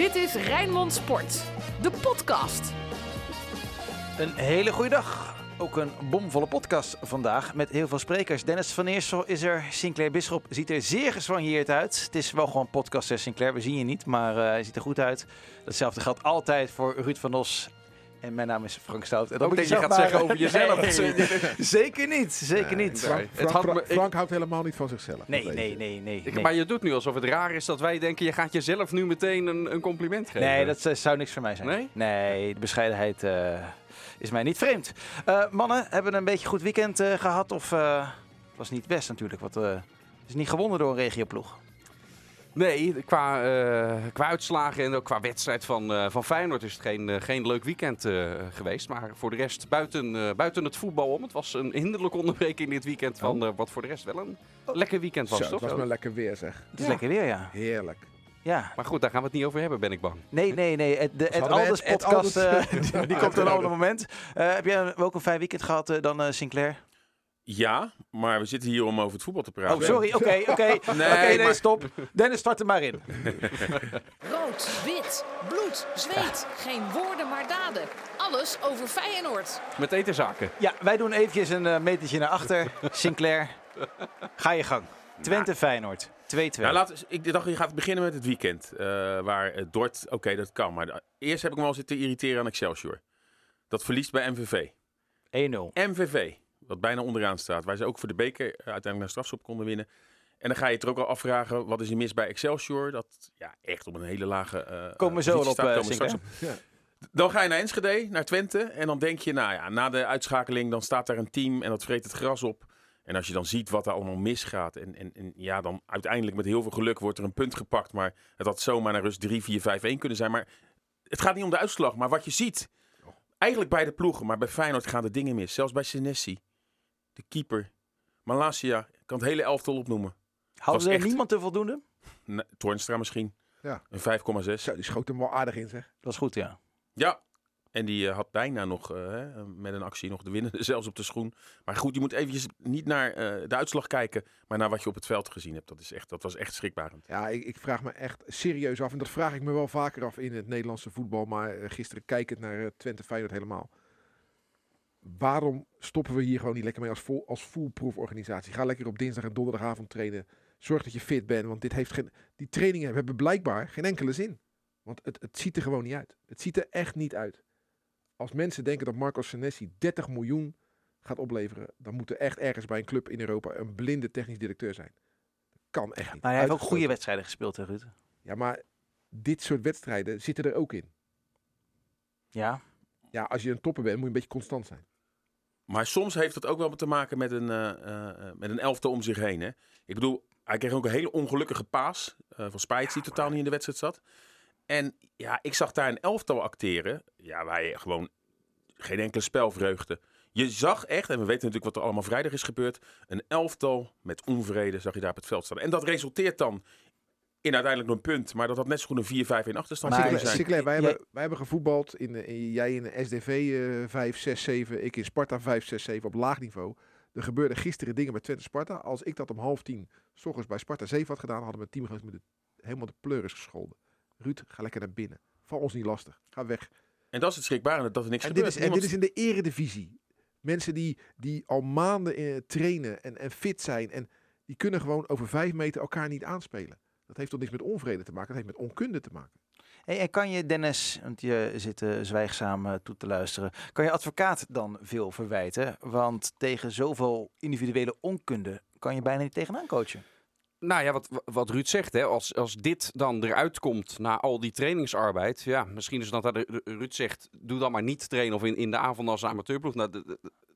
Dit is Rijnmond Sport, de podcast. Een hele goede dag. Ook een bomvolle podcast vandaag met heel veel sprekers. Dennis van Eersel is er. Sinclair Bisschop ziet er zeer geswanjeerd uit. Het is wel gewoon podcast, Sinclair. We zien je niet, maar uh, hij ziet er goed uit. Datzelfde geldt altijd voor Ruud van Os. En mijn naam is Frank Stout. En dat moet je gaat zeggen over jezelf. Nee, zeker niet, zeker niet. Frank, Frank, Frank, me, Frank, houdt helemaal niet van zichzelf. Nee, nee, nee, nee, ik, Maar je doet nu alsof het raar is dat wij denken, je gaat jezelf nu meteen een, een compliment geven. Nee, dat uh, zou niks voor mij zijn. Nee? Nee, de bescheidenheid... Uh, is mij niet vreemd. Uh, mannen, hebben een beetje goed weekend uh, gehad? Of uh, het was niet best natuurlijk? Wat is niet gewonnen door een regioploeg? Nee, qua, qua uitslagen en ook qua wedstrijd van, van Feyenoord is het geen, geen leuk weekend geweest. Maar voor de rest, buiten, buiten het voetbal om. Het was een hinderlijke onderbreking dit weekend. Van, oh. wat voor de rest wel een lekker weekend was, Zo, toch? Het was maar lekker weer, zeg. Het is lekker weer, ja. Heerlijk. Ja. Maar goed, daar gaan we het niet over hebben, ben ik bang. Nee, nee, nee. Het, de, het Alders podcast, uh, die, die komt op een ander moment. Uh, heb jij ook een fijn weekend gehad uh, dan uh, Sinclair? Ja, maar we zitten hier om over het voetbal te praten. Oh, sorry. Oké, oké. Okay. nee, okay, nee maar... stop. Dennis, start er maar in. Rood, wit, bloed, zweet. Geen woorden, maar daden. Alles over Feyenoord. Met etenzaken. Ja, wij doen eventjes een uh, metertje naar achter. Sinclair, ga je gang. Twente, Feyenoord. 2-2. Nou, laat, ik dacht, je gaat beginnen met het weekend. Uh, waar uh, Dort, oké, okay, dat kan. Maar eerst heb ik me al zitten irriteren aan Excelsior. Dat verliest bij MVV. 1-0. MVV, wat bijna onderaan staat. Waar ze ook voor de beker uh, uiteindelijk naar strafschop konden winnen. En dan ga je het er ook al afvragen, wat is er mis bij Excelsior? Dat ja, echt op een hele lage Komen we zo op, staat, komen op. Ja. Dan ga je naar Enschede, naar Twente. En dan denk je, nou ja, na de uitschakeling, dan staat daar een team en dat vreet het gras op. En als je dan ziet wat er allemaal misgaat. En, en, en ja, dan uiteindelijk met heel veel geluk wordt er een punt gepakt. Maar het had zomaar naar rust 3, 4, 5, 1 kunnen zijn. Maar het gaat niet om de uitslag, maar wat je ziet. Eigenlijk bij de ploegen, maar bij Feyenoord gaan de dingen mis. Zelfs bij Senesi, de keeper. Malasia, ik kan het hele elftal opnoemen. Hadden er echt... niemand te voldoende? Nee, Toornstra misschien. Ja. Een 5,6. Zo, die schoot hem wel aardig in, zeg. Dat is goed, ja. Ja, en die uh, had bijna nog uh, met een actie nog de winnende zelfs op de schoen. Maar goed, je moet eventjes niet naar uh, de uitslag kijken, maar naar wat je op het veld gezien hebt. Dat, is echt, dat was echt schrikbarend. Ja, ik, ik, vraag me echt serieus af. En dat vraag ik me wel vaker af in het Nederlandse voetbal. Maar gisteren kijkend naar Twente Feyenoord helemaal. Waarom stoppen we hier gewoon niet lekker mee als, vol, als foolproof organisatie? Ga lekker op dinsdag en donderdagavond trainen. Zorg dat je fit bent, want dit heeft geen, die trainingen hebben blijkbaar geen enkele zin. Want het, het ziet er gewoon niet uit. Het ziet er echt niet uit als mensen denken dat Marco Senesi 30 miljoen gaat opleveren, dan moet er echt ergens bij een club in Europa een blinde technisch directeur zijn. Dat kan echt niet. Maar hij heeft ook goede wedstrijden gespeeld, hè, Ruud? Ja, maar dit soort wedstrijden zitten er ook in. Ja. Ja, als je een topper bent, moet je een beetje constant zijn. Maar soms heeft het ook wel te maken met een, uh, uh, met een elftal om zich heen. Hè? Ik bedoel, hij kreeg ook een hele ongelukkige paas van Spijts, die totaal niet in de wedstrijd zat. En ja, ik zag daar een elftal acteren. Ja, waar je gewoon geen enkele spelvreugde. Je zag echt, en we weten natuurlijk wat er allemaal vrijdag is gebeurd. Een elftal met onvrede zag je daar op het veld staan. En dat resulteert dan in uiteindelijk een punt. Maar dat had net zo goed een 4-5 in achterstand maar, kunnen zijn. Sinclair, wij, hebben, wij hebben gevoetbald. In, in, jij in de SDV uh, 5, 6, 7. Ik in Sparta 5, 6, 7 op laag niveau. Er gebeurden gisteren dingen met Twente Sparta. Als ik dat om half tien s ochtends bij Sparta 7 had gedaan, hadden mijn teamgenoten met de, helemaal de pleuris gescholden. Ruud, ga lekker naar binnen. Val ons niet lastig. Ga weg. En dat is het schrikbarende, dat er niks en gebeurt. Dit is, Niemand... En dit is in de eredivisie. Mensen die, die al maanden in, trainen en, en fit zijn. En die kunnen gewoon over vijf meter elkaar niet aanspelen. Dat heeft toch niks met onvrede te maken. Dat heeft met onkunde te maken. Hey, en kan je, Dennis, want je zit uh, zwijgzaam uh, toe te luisteren. Kan je advocaat dan veel verwijten? Want tegen zoveel individuele onkunde kan je bijna niet tegenaan coachen. Nou ja, wat, wat Ruud zegt, hè, als, als dit dan eruit komt na al die trainingsarbeid. Ja, misschien is dat dat Ruud zegt, doe dan maar niet trainen of in, in de avond als amateurploeg. Nou,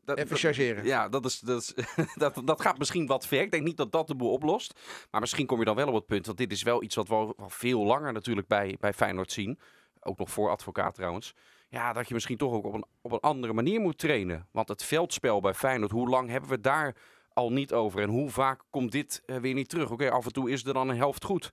dat, Even chargeren. Ja, dat, is, dat, is, dat, dat gaat misschien wat ver. Ik denk niet dat dat de boel oplost. Maar misschien kom je dan wel op het punt, want dit is wel iets wat we al veel langer natuurlijk bij, bij Feyenoord zien. Ook nog voor advocaat trouwens. Ja, dat je misschien toch ook op een, op een andere manier moet trainen. Want het veldspel bij Feyenoord, hoe lang hebben we daar al niet over. En hoe vaak komt dit uh, weer niet terug? Oké, okay, af en toe is er dan een helft goed.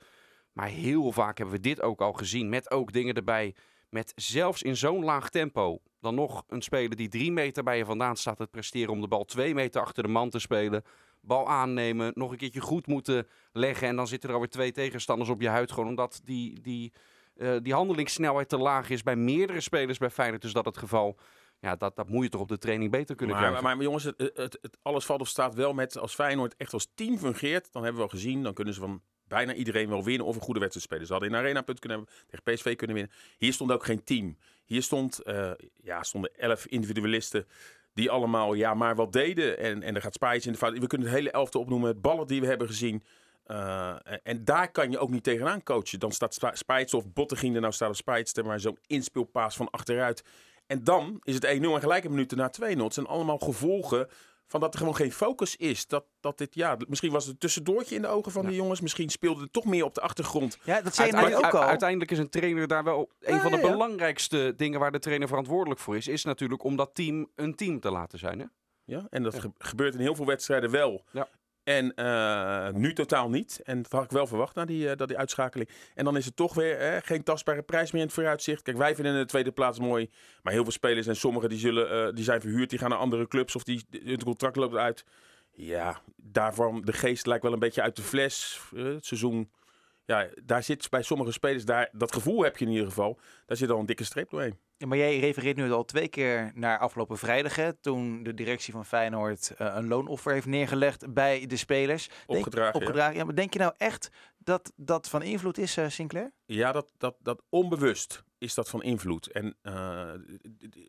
Maar heel vaak hebben we dit ook al gezien. Met ook dingen erbij. Met zelfs in zo'n laag tempo. Dan nog een speler die drie meter bij je vandaan staat te presteren. Om de bal twee meter achter de man te spelen. Bal aannemen. Nog een keertje goed moeten leggen. En dan zitten er alweer twee tegenstanders op je huid. Gewoon omdat die, die eh, die handelingssnelheid te laag is bij meerdere spelers bij Feyenoord. Dus dat het geval, ja, dat, dat moet je toch op de training beter kunnen Maar, krijgen. maar, maar jongens, het, het, het- alles valt of staat wel met als Feyenoord echt als team fungeert. Dan hebben we al gezien, dan kunnen ze van bijna iedereen wel winnen of een goede wedstrijd spelen. Ze hadden in Arena punt kunnen hebben, tegen PSV kunnen winnen. Hier stond ook geen team. Hier stond, eh, ja, stonden elf individualisten die allemaal ja, maar wat deden. En, en er gaat Spijs in de fout. We kunnen het hele elfte opnoemen, het ballen die we hebben gezien. Eh, en daar kan je ook niet tegenaan coachen. Dan staat Spijts of Bottegien er nou staat als Spijts, maar zo'n inspeelpaas van achteruit. En dan is het 1-0 en gelijke minuten na 2-0. Het zijn allemaal gevolgen van dat er gewoon geen focus is. Dat, dat dit, ja, misschien was het een tussendoortje in de ogen van de jongens. Misschien speelde het toch meer op de achtergrond. Ja, dat zei je ook al. uiteindelijk is een trainer daar wel een Ja, van de ja, ja. belangrijkste dingen waar de trainer verantwoordelijk voor is. Is natuurlijk om dat team een team te laten zijn. Hè? Ja, en dat ge- gebeurt in heel veel wedstrijden wel. En eh, nu totaal niet. En dat had ik wel verwacht na die, eh, dat die uitschakeling. En dan is het toch weer geen tastbare prijs meer in het vooruitzicht. Kijk, wij vinden de tweede plaats mooi. Maar heel veel spelers en sommigen die, zullen, eh, die zijn verhuurd. Die gaan naar andere clubs of die, hun contract loopt uit. Ja, daarvan de geest lijkt wel een beetje uit de fles. Het seizoen. Ja, daar zit bij sommige spelers, daar, dat gevoel heb je in ieder geval. Daar zit al een dikke streep doorheen. Ja, maar jij refereert nu al twee keer naar afgelopen vrijdag, hè, toen de directie van Feyenoord eh, een loonoffer heeft neergelegd bij de spelers. Denk- Opgedragen, ja. opgedragen. Ja, maar denk je nou echt dat dat van invloed is, eh, Sinclair? Ja, dat, dat, dat onbewust is dat van invloed. En eh,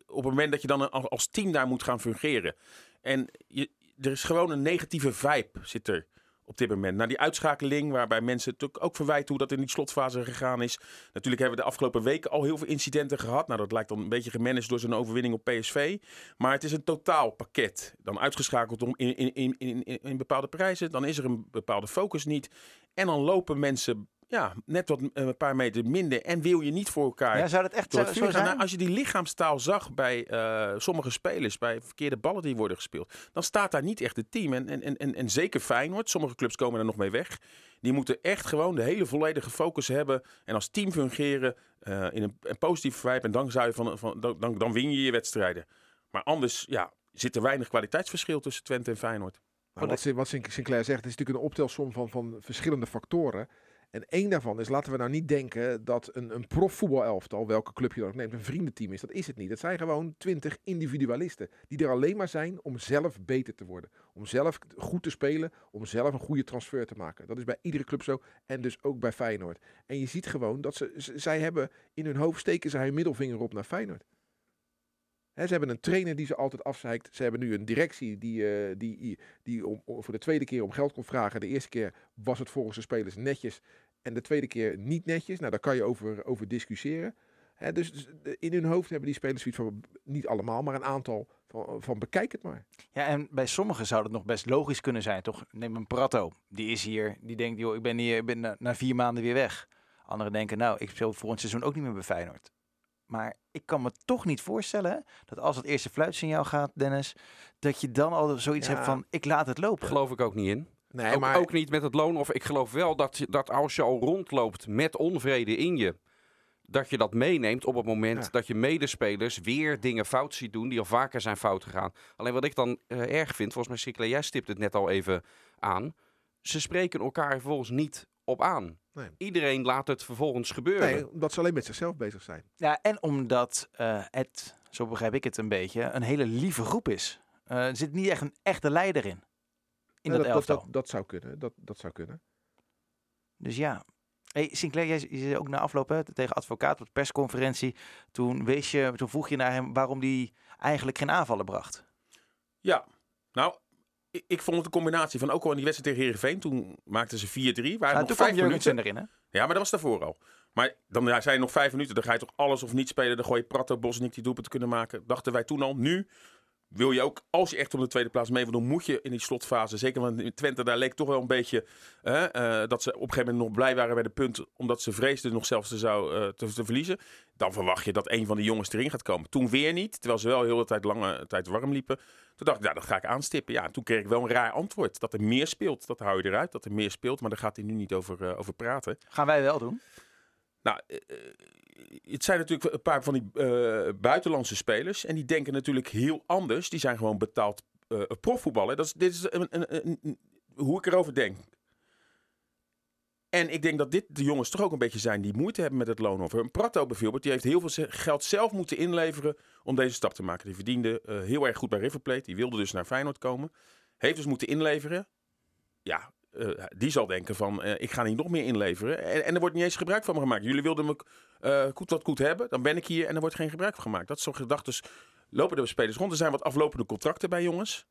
op het moment dat je dan als als team daar moet gaan fungeren. En je, er is gewoon een negatieve vibe zit er op dit moment. Na die uitschakeling, waarbij mensen natuurlijk ook verwijten hoe dat in die slotfase gegaan is. Natuurlijk hebben we de afgelopen weken al heel veel incidenten gehad. Nou, dat lijkt dan een beetje gemanaged door zo'n overwinning op PSV. Maar het is een totaalpakket. Dan uitgeschakeld om in, in, in, in- in bepaalde prijzen. Dan is er een bepaalde focus niet. En dan lopen mensen ja, net wat eh, een paar meter minder. En wil je niet voor elkaar. Ja, zou dat echt door zo, het zo vuur gaan. zijn? Nou, als je die lichaamstaal zag bij eh, sommige spelers, bij verkeerde ballen die worden gespeeld, dan staat daar niet echt het team. En, en, en, en zeker Feyenoord, sommige clubs komen er nog mee weg. Die moeten echt gewoon de hele volledige focus hebben en als team fungeren eh, in een, een positieve vibe. En dan, zou je van, van, dan, dan, dan win je je wedstrijden. Maar anders ja, zit er weinig kwaliteitsverschil tussen Twente en Feyenoord. Nou, wat, wat Sin- Sinclair zegt, is natuurlijk een optelsom van, van verschillende factoren. En één daarvan is, laten we nou niet denken dat een, een profvoetbalelftal, welke club je dan ook neemt, een vriendenteam is. Dat is het niet. Het zijn gewoon twintig individualisten die er alleen maar zijn om zelf beter te worden. Om zelf goed te spelen, om zelf een goede transfer te maken. Dat is bij iedere club zo en dus ook bij Feyenoord. En je ziet gewoon dat ze, zij hebben in hun hoofd steken zij hun middelvinger op naar Feyenoord. Ze hebben een trainer die ze altijd afzeikt. Ze hebben nu een directie die, eh, die, die om, om- voor de tweede keer om geld kon vragen. De eerste keer was het volgens de spelers netjes. En de tweede keer niet netjes. Nou, daar kan je over, over discussiëren. Hè, dus dus in hun hoofd hebben die spelers zoiets van, niet allemaal, maar een aantal van, van bekijk het maar. Ja, en bij sommigen zou het nog best logisch kunnen zijn, toch? Neem een Prato. Die is hier, die denkt, joh, ik ben hier, ik ben na, na vier maanden weer weg. Anderen denken, nou, ik speel voor een seizoen ook niet meer bij Feyenoord. Maar ik kan me toch niet voorstellen dat als het eerste fluitsignaal gaat, Dennis, dat je dan al zoiets Ja. hebt van, ik laat het lopen. Geloof ik ook niet in. Nee, ook, maar ook niet met het loon. Of ik geloof wel dat, dat als je al rondloopt met onvrede in je, dat je dat meeneemt op het moment Ja. dat je medespelers weer dingen fout ziet doen die al vaker zijn fout gegaan. Alleen wat ik dan eh, erg vind, volgens mij Sikla, jij stipt het net al even aan. Ze spreken elkaar vervolgens niet op aan. Nee. Iedereen laat het vervolgens gebeuren. nee, omdat ze alleen met zichzelf bezig zijn. Ja, en omdat eh, het, zo begrijp ik het een beetje, een hele lieve groep is. Eh, er zit niet echt een echte leider in. In dat, dat, elftal. dat, dat zou kunnen. Dat, dat zou kunnen. Dus ja. Hey, Sinclair, jij je zei ook na afloop hè, tegen advocaat op de persconferentie. Toen, wees je, toen vroeg je naar hem waarom hij eigenlijk geen aanvallen bracht. Ja, nou, ik, ik vond het een combinatie van ook al in die wedstrijd tegen Heerenveen. Toen maakten ze 4-3. Waren Nou, nog toen kwam vijf Jurgensen minuten. erin, hè? Ja, maar dat was daarvoor al. Maar dan ja, zijn er nog vijf minuten. Dan ga je toch alles of niet spelen. Dan gooi je Prato, Bosnik die doelpunt te kunnen maken. Dachten wij toen al. Nu wil je ook, als je echt om de tweede plaats mee wil doen, moet je in die slotfase. Zeker want Twente, daar leek toch wel een beetje hè, eh, dat ze op een gegeven moment nog blij waren bij de punt. Omdat ze vreesden nog zelfs te, zou, eh, te, verliezen. Dan verwacht je dat een van de jongens erin gaat komen. Toen weer niet. Terwijl ze wel heel de tijd lange tijd warm liepen. Toen dacht ik, nou, dat ga ik aanstippen. Ja, en toen kreeg ik wel een raar antwoord. Dat er meer speelt. Dat hou je eruit. Dat er meer speelt. Maar daar gaat hij nu niet over, eh, over praten. Gaan wij wel doen. Nou, eh, eh, het zijn natuurlijk een paar van die eh, buitenlandse spelers. En die denken natuurlijk heel anders. Die zijn gewoon betaald eh profvoetballen. Dat is, dit is een, een, hoe ik erover denk. En ik denk dat dit de jongens toch ook een beetje zijn die moeite hebben met het loonoffer. Een Prato bijvoorbeeld, die heeft heel veel geld zelf moeten inleveren om deze stap te maken. Die verdiende heel erg goed bij River Plate. Die wilde dus naar Feyenoord komen. Heeft dus moeten inleveren. Ja, eh, die zal denken van, eh, ik ga niet nog meer inleveren. En, en er wordt niet eens gebruik van me gemaakt. Jullie wilden me eh goed wat goed hebben, dan ben ik hier en er wordt geen gebruik van gemaakt. Dat is zo'n gedachte. Dus lopen de spelers rond. Er zijn wat aflopende contracten bij jongens.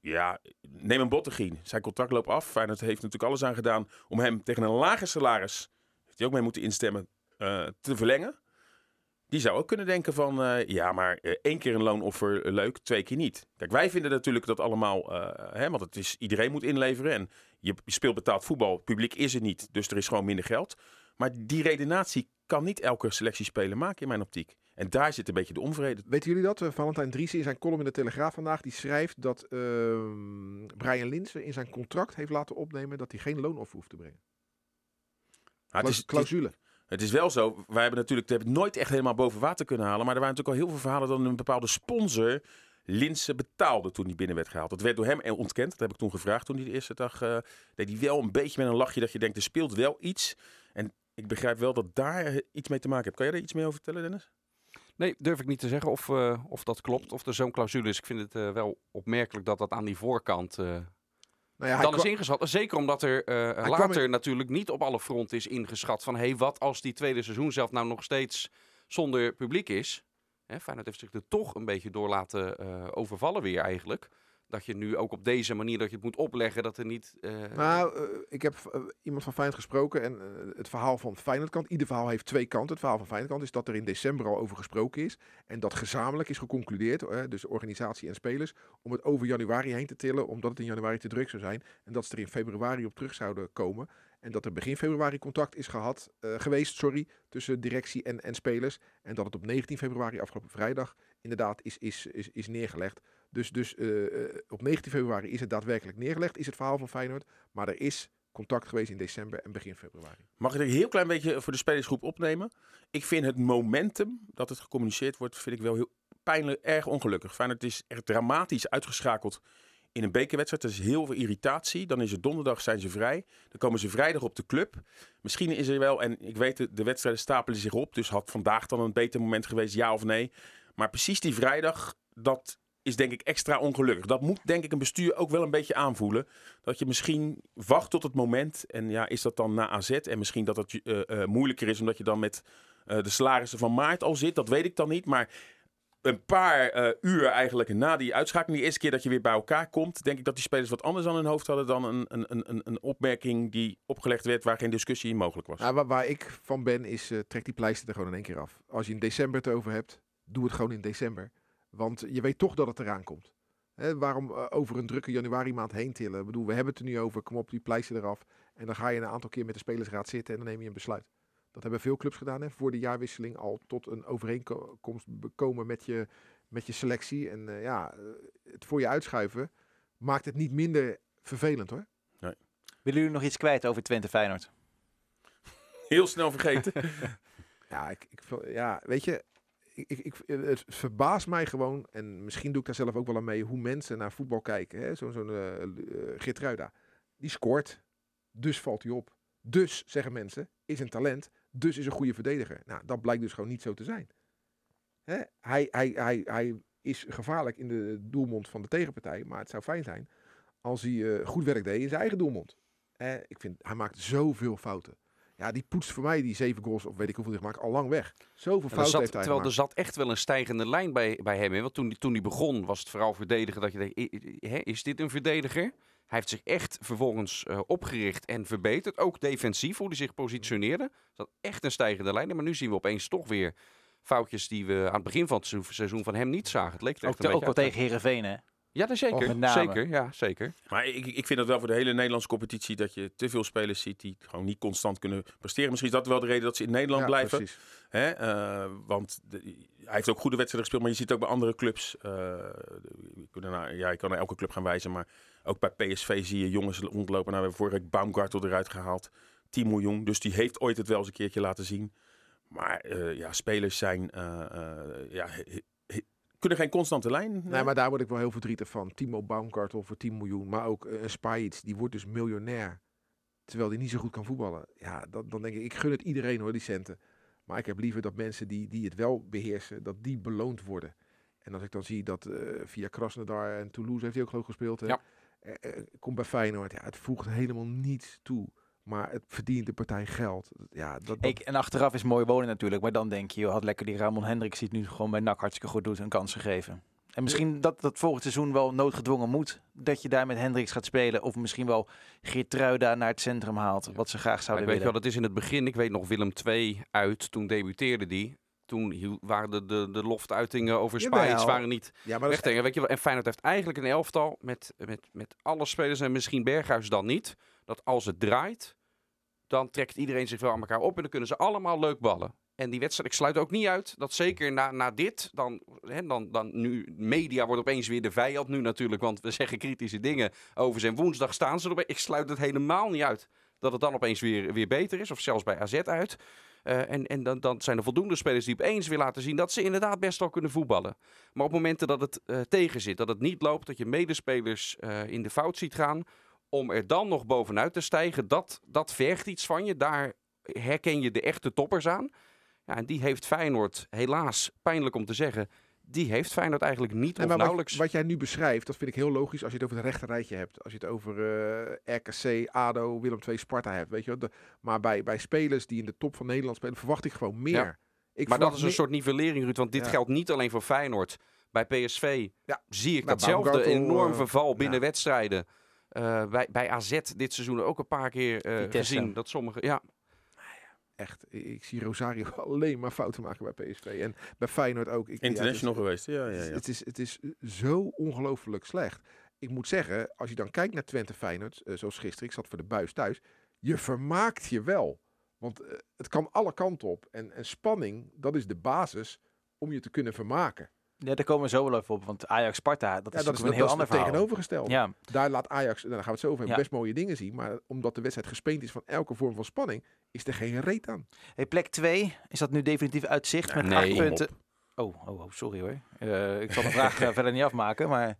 Ja, neem een Bottegien. Zijn contract loopt af. Feyenoord heeft natuurlijk alles aan gedaan om hem tegen een lager salaris, heeft hij ook mee moeten instemmen, te verlengen. Die zou ook kunnen denken van, eh, ja, maar eh, één keer een loonoffer eh, leuk, twee keer niet. Kijk, wij vinden natuurlijk dat allemaal, eh, hè, want het is, iedereen moet inleveren. En je, speelt betaald voetbal, publiek is er niet, dus er is gewoon minder geld. Maar die redenatie kan niet elke selectiespeler maken in mijn optiek. En daar zit een beetje de onvrede. Weten jullie dat? Valentijn Driessen in zijn column in de Telegraaf vandaag, die schrijft dat ehm, Brian Linsen in zijn contract heeft laten opnemen dat hij geen loonoffer hoeft te brengen. Is, het, is, clausule. Het is wel zo, wij hebben natuurlijk hebben nooit echt helemaal boven water kunnen halen. Maar er waren natuurlijk al heel veel verhalen dat een bepaalde sponsor Linsen betaalde toen hij binnen werd gehaald. Dat werd door hem ontkend. Dat heb ik toen gevraagd toen hij de eerste dag eh, deed. Hij wel een beetje met een lachje dat je denkt, er speelt wel iets. En ik begrijp wel dat daar eh, iets mee te maken heeft. Kan jij daar iets meer over vertellen, Dennis? Nee, durf ik niet te zeggen of, eh, of dat klopt, of er zo'n clausule is. Ik vind het wel opmerkelijk dat dat aan die voorkant Nou ja, dan is ingeschat. Zeker omdat er eh, later in- natuurlijk niet op alle fronten is ingeschat van... hé, hey, wat als die tweede seizoen zelf nou nog steeds zonder publiek is? Hè, Feyenoord heeft zich er toch een beetje door laten eh, overvallen weer eigenlijk. Dat je nu ook op deze manier dat je het moet opleggen, dat er niet... eh, Nou, eh, ik heb eh, iemand van Feyenoord gesproken en het verhaal van Feyenoord kant, ieder verhaal heeft twee kanten. Het verhaal van Feyenoord kant is dat er in december al over gesproken is en dat gezamenlijk is geconcludeerd, dus organisatie en spelers, om het over januari heen te tillen, omdat het in januari te druk zou zijn en dat ze er in februari op terug zouden komen. En dat er begin februari contact is gehad, eh, geweest sorry, tussen directie en, en spelers. En dat het op 19 februari, afgelopen vrijdag, inderdaad is, is, is, is neergelegd. Dus, dus eh, eh, op 19 februari is het daadwerkelijk neergelegd, is het verhaal van Feyenoord. Maar er is contact geweest in december en begin februari. Mag ik er een heel klein beetje voor de spelersgroep opnemen? Ik vind het momentum dat het gecommuniceerd wordt, vind ik wel heel pijnlijk, erg ongelukkig. Feyenoord is echt dramatisch uitgeschakeld in een bekerwedstrijd. Er is heel veel irritatie. Dan is het donderdag, zijn ze vrij. Dan komen ze vrijdag op de club. Misschien is er wel, en ik weet, de wedstrijden stapelen zich op. Dus had vandaag dan een beter moment geweest, ja of nee. Maar precies die vrijdag, dat is denk ik extra ongelukkig. Dat moet denk ik een bestuur ook wel een beetje aanvoelen. Dat je misschien wacht tot het moment. En ja, is dat dan na AZ? En misschien dat het eh, moeilijker is omdat je dan met eh, de salarissen van maart al zit. Dat weet ik dan niet. Maar een paar uur eigenlijk na die uitschakeling, die eerste keer dat je weer bij elkaar komt, denk ik dat die spelers wat anders aan hun hoofd hadden dan een, een, een- een, opmerking die opgelegd werd waar geen discussie in mogelijk was. Waar, waar ik van ben is, trek die pleister er gewoon in één keer af. Als je in december het over hebt, doe het gewoon in december. Want je weet toch dat het eraan komt. Hè, waarom eh, over een drukke januari maand heen tillen? Ik bedoel, we hebben het er nu over, kom op die pleister eraf. En dan ga je een aantal keer met de spelersraad zitten en dan neem je een besluit. Dat hebben veel clubs gedaan hè, voor de jaarwisseling al tot een overeenkomst komen met je, met je selectie. En eh, ja, eh, het voor je uitschuiven maakt het niet minder vervelend hoor. Willen jullie nog iets kwijt over Twente Feyenoord? Heel snel vergeten. Ja, ik, ik, ja weet je, ik, ik, ik- het verbaast mij gewoon, en misschien doe ik daar zelf ook wel aan mee, hoe mensen naar voetbal kijken. Zo'n zo'n eh, eh, Geertruida, die scoort, dus valt hij op. Dus, zeggen mensen, is een talent, dus is een goede verdediger. Nou, dat blijkt dus gewoon niet zo te zijn. Hè? Hij, hij, hij, hij is gevaarlijk in de doelmond van de tegenpartij, maar het zou fijn zijn als hij eh, goed werk deed in zijn eigen doelmond. Ik vind, hij maakt zoveel fouten. Ja, die poetst voor mij die zeven goals, of weet ik hoeveel hij gemaakt, al lang weg. Zoveel fouten zat, heeft hij terwijl er zat echt wel een stijgende lijn bij, bij hem. Hè? Want toen, die- toen hij begon was het vooral verdedigen dat je denkt, is dit een verdediger? Hij heeft zich echt vervolgens eh, opgericht en verbeterd. Ook defensief, hoe hij zich positioneerde. Er zat echt een stijgende lijn. in. Maar nu zien we opeens toch weer foutjes die we aan het begin van het seizoen- van hem niet zagen. Het leek er Ook, echt een te- ook wel uit. tegen Herenveen, hè? Ja, dat zeker. met name. Zeker, ja, zeker. Maar ik, ik vind dat wel voor de hele Nederlandse competitie dat je te veel spelers ziet die gewoon niet constant kunnen presteren. Misschien is dat wel de reden dat ze in Nederland Ja, blijven. precies. Hè? eh, want de- hij heeft ook goede wedstrijden gespeeld, maar je ziet ook bij andere clubs. eh, ik, kan naar, ja, ik kan naar elke club gaan wijzen, maar ook bij PSV zie je jongens rondlopen. Nou, we hebben vorige week Baumgartel eruit gehaald. 10 miljoen, dus die heeft ooit het wel eens een keertje laten zien. Maar eh, ja, spelers zijn, eh, eh, ja, kunnen geen constante lijn. Nee, maar daar word ik wel heel verdrietig van. Timo Baumgartel voor 10 miljoen, maar ook eh, een Spajic, die wordt dus miljonair terwijl hij niet zo goed kan voetballen. Ja, dan, dan denk ik, ik gun het iedereen hoor, die centen. Maar ik heb liever dat mensen die, die het wel beheersen, dat die beloond worden. En als ik dan zie dat eh, via Krasnodar en Toulouse heeft hij ook geloof gespeeld. Hè? Ja. Eh, eh, komt bij Feyenoord. Ja, het voegt helemaal niets toe. Maar het verdient de partij geld. Ja, dat, dat- Ik, en achteraf is mooi wonen natuurlijk. Maar dan denk je, joh, had lekker die Ramon Hendricks die het nu gewoon bij NAC hartstikke goed doet een kans gegeven. En misschien dat dat volgend seizoen wel noodgedwongen moet. Dat je daar met Hendricks gaat spelen. Of misschien wel Geertruida naar het centrum haalt. Wat ze graag zouden weet je willen. wel, dat is in het begin, ik weet nog Willem II uit, toen debuteerde die. Toen waren de, de, de loftuitingen over. Spijs waren niet ja, maar is, wegdenken. Weet je wel, en Feyenoord heeft eigenlijk een elftal met, met, met alle spelers en misschien Berghuis dan niet. Dat als het draait, dan trekt iedereen zich wel aan elkaar op en dan kunnen ze allemaal leuk ballen. En die wedstrijd, ik sluit ook niet uit dat zeker na, na dit, dan, hè, dan, dan nu, media wordt opeens weer de vijand nu natuurlijk, want we zeggen kritische dingen over zijn woensdag staan ze erbij. Ik sluit het helemaal niet uit dat het dan opeens weer, weer beter is, of zelfs bij AZ uit. Eh, en en dan, dan zijn er voldoende spelers die opeens weer laten zien dat ze inderdaad best wel kunnen voetballen. Maar op momenten dat het eh, tegen zit, dat het niet loopt, dat je medespelers eh, in de fout ziet gaan, om er dan nog bovenuit te stijgen, dat, dat vergt iets van je. Daar herken je de echte toppers aan. Ja, en die heeft Feyenoord, helaas, pijnlijk om te zeggen, die heeft Feyenoord eigenlijk niet of maar nauwelijks. wat, wat jij nu beschrijft, dat vind ik heel logisch als je het over het rechte rijtje hebt. Als je het over eh, RKC, ADO, Willem II, Sparta hebt. Weet je wel. De- maar bij, bij spelers die in de top van Nederland spelen, verwacht ik gewoon meer. Ja. Ik maar dat is een soort nivellering, Ruud. Want dit Ja. geldt niet alleen voor Feyenoord. Bij PSV Ja. zie ik datzelfde enorm eh, verval binnen wedstrijden. Eh, bij, bij AZ dit seizoen ook een paar keer eh, Vitesse. gezien. Dat sommige, ja, Echt, ik, zie Rosario alleen maar fouten maken bij PSV. En bij Feyenoord ook. Ik, ja, het is- International geweest. Ja, ja, Het, is, ja. het, is, het is zo ongelooflijk slecht. Ik moet zeggen, als je dan kijkt naar Twente Feyenoord, eh, zoals gisteren, ik zat voor de buis thuis, je vermaakt je wel. Want het kan alle kanten op. En, en spanning, dat is de basis om je te kunnen vermaken. Ja, daar komen we zo wel even op. Want Ajax-Sparta, dat Ja, is dat is, een dat heel is ander verhaal. Ja, Daar laat Ajax, en daar gaan we het zo over hebben, Ja. best mooie dingen zien. Maar omdat de wedstrijd gespeend is van elke vorm van spanning, is er geen reet aan. hey, plek 2, is dat nu definitief uit zicht met Nee, acht punten? Oh, oh, oh, sorry hoor. Eh, ik zal de vraag eh, verder niet afmaken, maar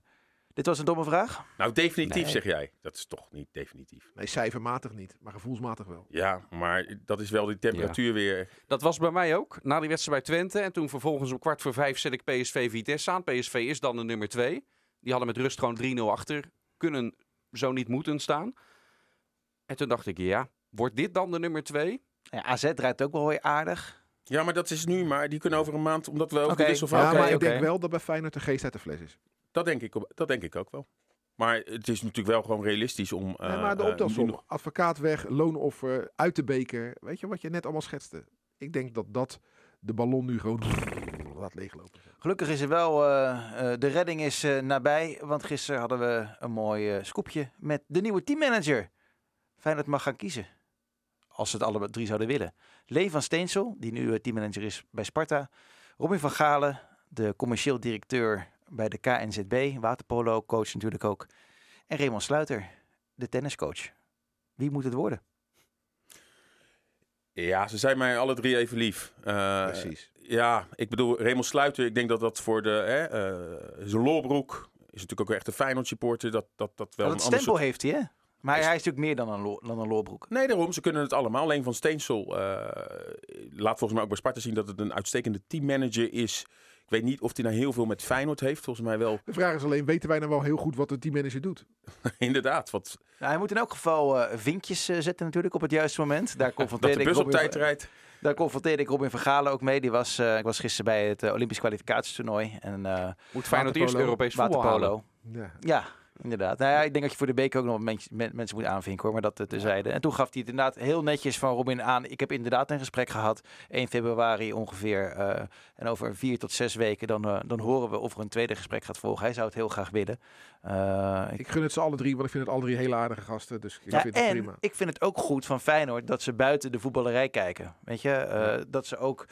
dit was een domme vraag. Nou, definitief Nee. zeg jij. Dat is toch niet definitief. Nee, cijfermatig niet, maar gevoelsmatig wel. Ja, maar dat is wel die temperatuur weer. dat was bij mij ook. Na die wedstrijd bij Twente. En toen vervolgens om kwart voor vijf zet ik PSV Vitesse aan. PSV is dan de nummer twee. Die hadden met rust gewoon 3-0 achter. Kunnen zo niet moeten staan. En toen dacht ik, ja, wordt dit dan de nummer twee? Ja, AZ draait ook wel weer aardig. Ja, maar dat is nu maar. Die kunnen over een maand, omdat we ook Oké. de wissel Ja, maar ik denk wel dat bij Feyenoord de geest uit de fles is. Dat denk ik, dat denk ik ook wel. Maar het is natuurlijk wel gewoon realistisch om. Nee, eh, maar de eh, optelsom, nog- advocaat weg, loonoffer, uit de beker. Weet je wat je net allemaal schetste? Ik denk dat dat de ballon nu gewoon laat leeglopen. Gelukkig is er wel, eh, eh, de redding is eh, nabij. Want gisteren hadden we een mooi scoopje met de nieuwe teammanager. Feyenoord mag gaan kiezen. Als ze het alle drie zouden willen. Leen van Steensel, die nu teammanager is bij Sparta. Robin van Galen, de commercieel directeur bij de KNZB. Waterpolo coach natuurlijk ook. En Raymond Sluiter, de tenniscoach. Wie moet het worden? Ja, ze zijn mij alle drie even lief. Eh, Precies. Ja, ik bedoel, Raymond Sluiter, ik denk dat dat voor de... Hè, eh, zijn loorbroek is natuurlijk ook echt een Feyenoord supporter. Dat, dat, dat wel een stempel soort- heeft hij, hè? Maar hij is natuurlijk meer dan een, lo- dan een loorbroek. Nee, daarom. Ze kunnen het allemaal. Alleen van Steensel eh, laat volgens mij ook bij Sparta zien dat het een uitstekende teammanager is. Ik weet niet of hij nou heel veel met Feyenoord heeft. Volgens mij wel, De vraag is alleen, weten wij nou wel heel goed wat de teammanager doet? inderdaad. Want Nou, hij moet in elk geval eh, vinkjes eh, zetten natuurlijk op het juiste moment. Daar dat confronteerde, de ik bus op Robin, tijd rijdt. daar confronteerde ik Robin van Galen ook mee. Die was, eh, ik was gisteren bij het Olympisch kwalificatietoernooi. En eh Moet Feyenoord eerst. Europees voetbal. Ja. Ja, inderdaad. Nou ja, ik denk dat je voor de beker ook nog mensen, men- mensen moet aanvinken hoor. Maar dat eh, terzijde. En toen gaf hij het inderdaad heel netjes van Robin aan. Ik heb inderdaad een gesprek gehad. 1 februari ongeveer. eh, en over vier tot zes weken dan, eh, dan horen we of er een tweede gesprek gaat volgen. Hij zou het heel graag willen. Ik Ik gun het ze alle drie, want ik vind het alle drie hele aardige gasten. Dus ik Ja, vind het en prima. ik vind het ook goed van Feyenoord dat ze buiten de voetballerij kijken. Weet je, dat ze ook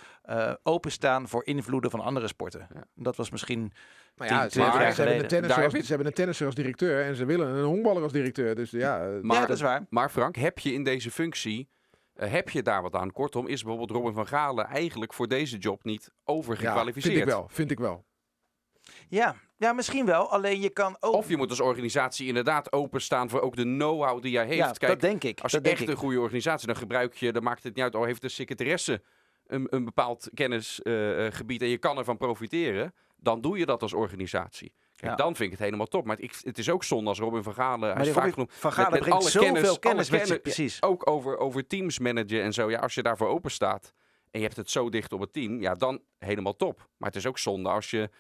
openstaan voor invloeden van andere sporten. Ja. Dat was misschien. Maar ja, ze, hebben- jaar ze hebben een tennisser als, heb je ze hebben een tennisser als directeur en ze willen een honkballer als directeur. Dus ja, eh, Maar- ja, dat is waar. Maar Frank, heb je in deze functie, eh, heb je daar wat aan? Kortom, is bijvoorbeeld Robin van Galen eigenlijk voor deze job niet ja, overgekwalificeerd? vind ik wel. Vind ik wel. Ja, ja, misschien wel. Alleen je kan ook... Of je moet als organisatie inderdaad openstaan voor ook de know-how die jij heeft. ja, Kijk, dat denk ik. als je echt ik. een goede organisatie, dan gebruik je, dan maakt het niet uit, al heeft de secretaresse een, een bepaald kennisgebied en je kan ervan profiteren, dan doe je dat als organisatie. Kijk, Ja. dan vind ik het helemaal top. Maar ik, het is ook zonde als Robin van Galen, hij is vaak genoemd, van Galen met, met brengt alle zoveel kennis, kennis met precies. ook over, over teams managen en zo. Ja, als je daarvoor open staat en je hebt het zo dicht op het team, ja, dan helemaal top. Maar het is ook zonde als je,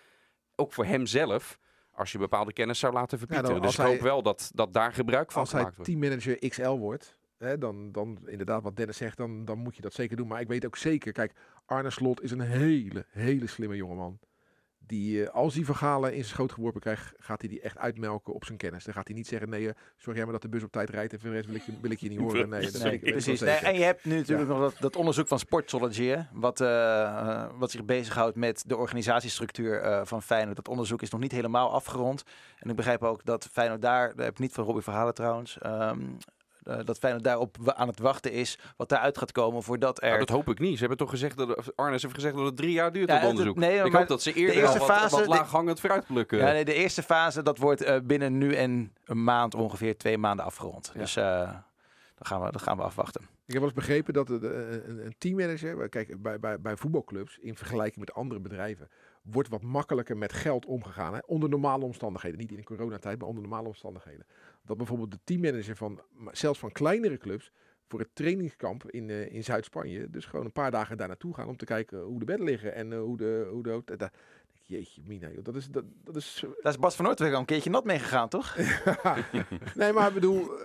ook voor hemzelf, als je bepaalde kennis zou laten verpieten. dan dus als ik hoop hij- wel dat, dat daar gebruik van Als hij gemaakt wordt. teammanager XL wordt, hè, dan, dan inderdaad wat Dennis zegt, dan, dan moet je dat zeker doen. Maar ik weet ook zeker, kijk, Arne Slot is een hele, hele slimme jongeman. Die, eh, als hij verhalen in zijn schoot geworpen krijgt, gaat hij die echt uitmelken op zijn kennis. Dan gaat hij niet zeggen, nee, eh, sorry jij maar dat de bus op tijd rijdt en voor de rest wil ik je, wil ik je niet horen. Nee, dat Nee, weet ik, precies. Nee, en je hebt nu natuurlijk nog dat, dat onderzoek van Sportsology, hè, wat, eh, wat zich bezighoudt met de organisatiestructuur van Feyenoord. Dat onderzoek is nog niet helemaal afgerond. En ik begrijp ook dat Feyenoord daar, dat heb ik niet van Robbie Verhalen trouwens, ehm, eh, dat Feyenoord daarop aan het wachten is wat daaruit gaat komen voordat er... Nou, dat hoop ik niet. Ze hebben toch gezegd dat Arnes heeft gezegd dat het drie jaar duurt Ja, dat het- onderzoek. nee, ik maar hoop dat ze eerder eerste al wat, fase, wat de- laaghangend fruit plukken. Ja, nee, de eerste fase, dat wordt eh, binnen nu en een maand ongeveer twee maanden afgerond. Ja. Dus eh dat, gaan we, dat gaan we afwachten. Ik heb wel eens begrepen dat de- de- een, een teammanager, kijk, bij, bij, bij voetbalclubs, in vergelijking met andere bedrijven, wordt wat makkelijker met geld omgegaan. Hè? Onder normale omstandigheden. Niet in de coronatijd, maar onder normale omstandigheden. Dat bijvoorbeeld de teammanager van, zelfs van kleinere clubs, voor het trainingskamp in, eh, in Zuid-Spanje, dus gewoon een paar dagen daar naartoe gaan om te kijken hoe de bedden liggen en eh, hoe de... Hoe de hoe de- daar- Jeetje, Mina, joh, dat is, dat, dat is Daar is Bas van Noordweg al een keertje nat mee gegaan, toch? nee, maar ik bedoel, eh,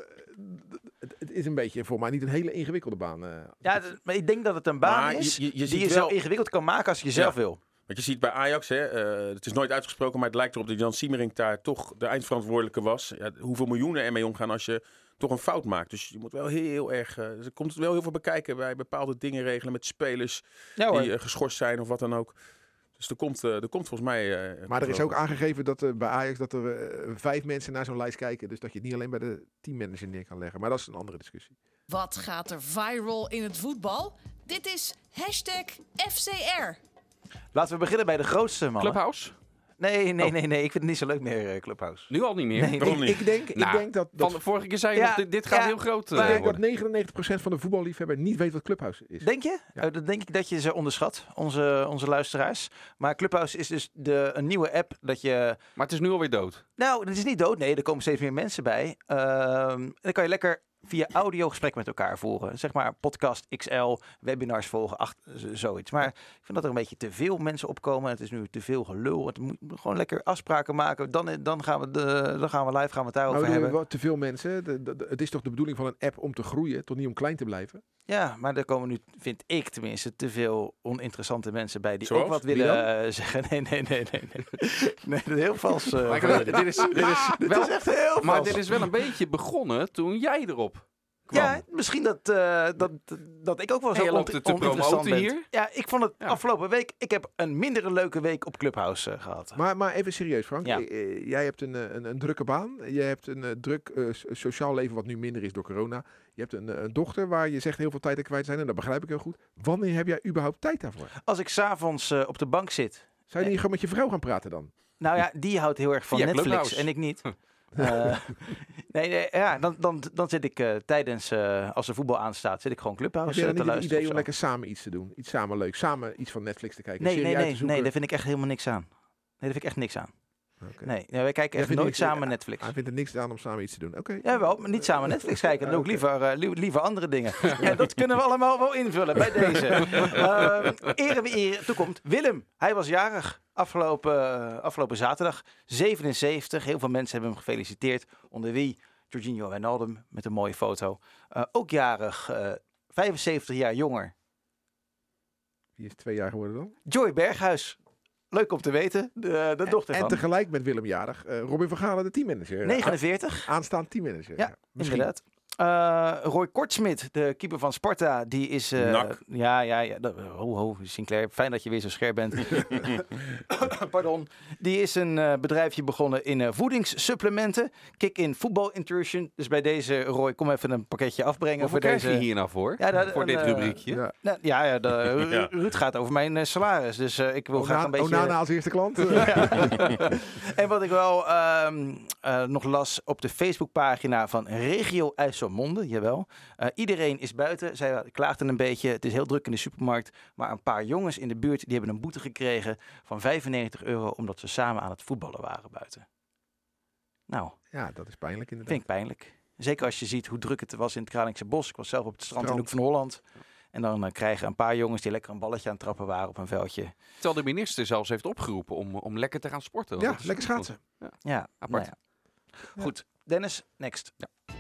het, het is een beetje voor mij niet een hele ingewikkelde baan. eh. Ja, maar ik denk dat het een baan Maar is je- je die je wel- zo ingewikkeld kan maken als je zelf Ja. wil. Want je ziet bij Ajax, hè, eh, het is nooit uitgesproken, maar het lijkt erop dat Jan Siemering daar toch de eindverantwoordelijke was. Ja, hoeveel miljoenen ermee omgaan als je toch een fout maakt. Dus je moet wel heel erg, eh, dus er komt wel heel veel bekijken bij bepaalde dingen regelen met spelers Ja die eh, geschorst zijn of wat dan ook. Dus er komt, eh, er komt volgens mij... eh, Maar er is ook aangegeven dat bij Ajax dat er eh, vijf mensen naar zo'n lijst kijken. Dus dat je het niet alleen bij de teammanager neer kan leggen. Maar dat is een andere discussie. Wat gaat er viral in het voetbal? Dit is hashtag FCR. Laten we beginnen bij de grootste man. Clubhouse? Nee, nee, Oh. nee, nee. Ik vind het niet zo leuk meer, eh, Clubhouse. Nu al niet meer. Nee, Waarom Ik, niet? ik denk, Nou, ik denk dat, dat, Van de vorige keer zei je Ja, nog, dit, dit gaat ja, heel groot eh, maar- ik denk worden. dat 99% van de voetballiefhebber niet weet wat Clubhouse is. Denk je? Ja. Eh, dan denk ik dat je ze onderschat, onze, onze luisteraars. Maar Clubhouse is dus de, een nieuwe app dat je... Maar het is nu alweer dood. Nou, het is niet dood. Nee, er komen steeds meer mensen bij. Ehm, en dan kan je lekker via audio gesprek met elkaar voeren. Zeg maar podcast XL, webinars volgen, zoiets. Maar ik vind dat er een beetje te veel mensen opkomen. Het is nu te veel gelul. Het moet gewoon lekker afspraken maken. Dan, dan, gaan, we de, dan gaan we live, gaan we het daarover Nou, hebben. te veel mensen. De- de- de- het is toch de bedoeling van een app om te groeien, toch niet om klein te blijven? Ja, maar er komen nu, vind ik tenminste, te veel oninteressante mensen bij die Zoals? ook wat willen eh, zeggen. Nee, nee, nee, nee. Nee, nee dat is heel vals. eh, Maar volledig. dit is, dit is Dit wel, is echt heel maar vals. dit is wel een beetje begonnen toen jij erop kwam. Ja, misschien dat, eh, dat, dat ik ook wel zo het te oninteressant promoten ben. hier. Ja, ik vond het Ja. afgelopen week, ik heb een mindere leuke week op Clubhouse eh, gehad. Maar, maar even serieus, Frank. Ja. Eh, Jij hebt een, een, een drukke baan. Je hebt een druk eh, so- sociaal leven wat nu minder is door corona. Je hebt een, een dochter waar je zegt heel veel tijd aan kwijt zijn. En dat begrijp ik heel goed. Wanneer heb jij überhaupt tijd daarvoor? Als ik s'avonds uh, op de bank zit. Zou je niet gewoon met je vrouw gaan praten dan? Nou ja, die houdt heel erg van Via Netflix Clubhouse. en ik niet. Uh, nee, nee, ja, dan, dan, dan zit ik uh, tijdens, uh, als de voetbal aanstaat, zit ik gewoon Clubhouse Heb je te luisteren. idee om lekker samen iets te doen? Iets samen leuk. Samen iets van Netflix te kijken. Nee, nee, nee, zoeken? nee, daar vind ik echt helemaal niks aan. Nee, daar vind ik echt niks aan. Nee, nee, wij kijken echt nooit niks- samen Netflix. Hij vindt er niks aan om samen iets te doen. Oké. Ja, wel, maar niet samen Netflix kijken. Dan ik Oké. liever, eh, li- liever andere dingen. ja, dat kunnen we allemaal wel invullen bij deze. Ehm ere wie ere toekomt. Willem, hij was jarig afgelopen, eh, afgelopen zaterdag. 77. Heel veel mensen hebben hem gefeliciteerd. Onder wie Jorginho Wijnaldum met een mooie foto. Eh, ook jarig, eh, 75 jaar jonger. Die is twee jaar geworden dan. Joy Berghuis. Leuk om te weten. De, de dochter En van. tegelijk met Willem jarig. Robin van Galen, de teammanager. 49. Aanstaand teammanager. Ja, misschien. Inderdaad. Eh, Roy Kortsmit, de keeper van Sparta, die is... eh. Ja, ja, ja. Ho, ho, Sinclair. Fijn dat je weer zo scherp bent. Pardon. Die is een eh, bedrijfje begonnen in eh, voedingssupplementen. Kick-in Football Intrusion. Dus bij deze, Roy, kom even een pakketje afbrengen Hoeveel voor krijg deze... je hier nou voor? Ja, dat- voor een, dit rubriekje? Ja. Nou, ja, ja, de, Ru- Ja. Ruud gaat over mijn salaris. Dus eh, ik wil graag een beetje... Onana als eerste klant. en wat ik wel ehm, eh, nog las op de Facebookpagina van Regio IJsselmonde, jawel. Eh, iedereen is buiten. Zij klaagden een beetje. Het is heel druk in de supermarkt. Maar een paar jongens in de buurt die hebben een boete gekregen van 95 euro omdat ze samen aan het voetballen waren buiten. Nou, ja, dat is pijnlijk inderdaad. vind ik pijnlijk. Zeker als je ziet hoe druk het was in het Kralingse Bos. Ik was zelf op het strand in de. Hoek van Holland. En dan eh, krijgen een paar jongens die lekker een balletje aan het trappen waren op een veldje. Terwijl de minister zelfs heeft opgeroepen om, om lekker te gaan sporten. Ja, lekker schaatsen. Ja, Apart. nou ja. Goed, Dennis, next.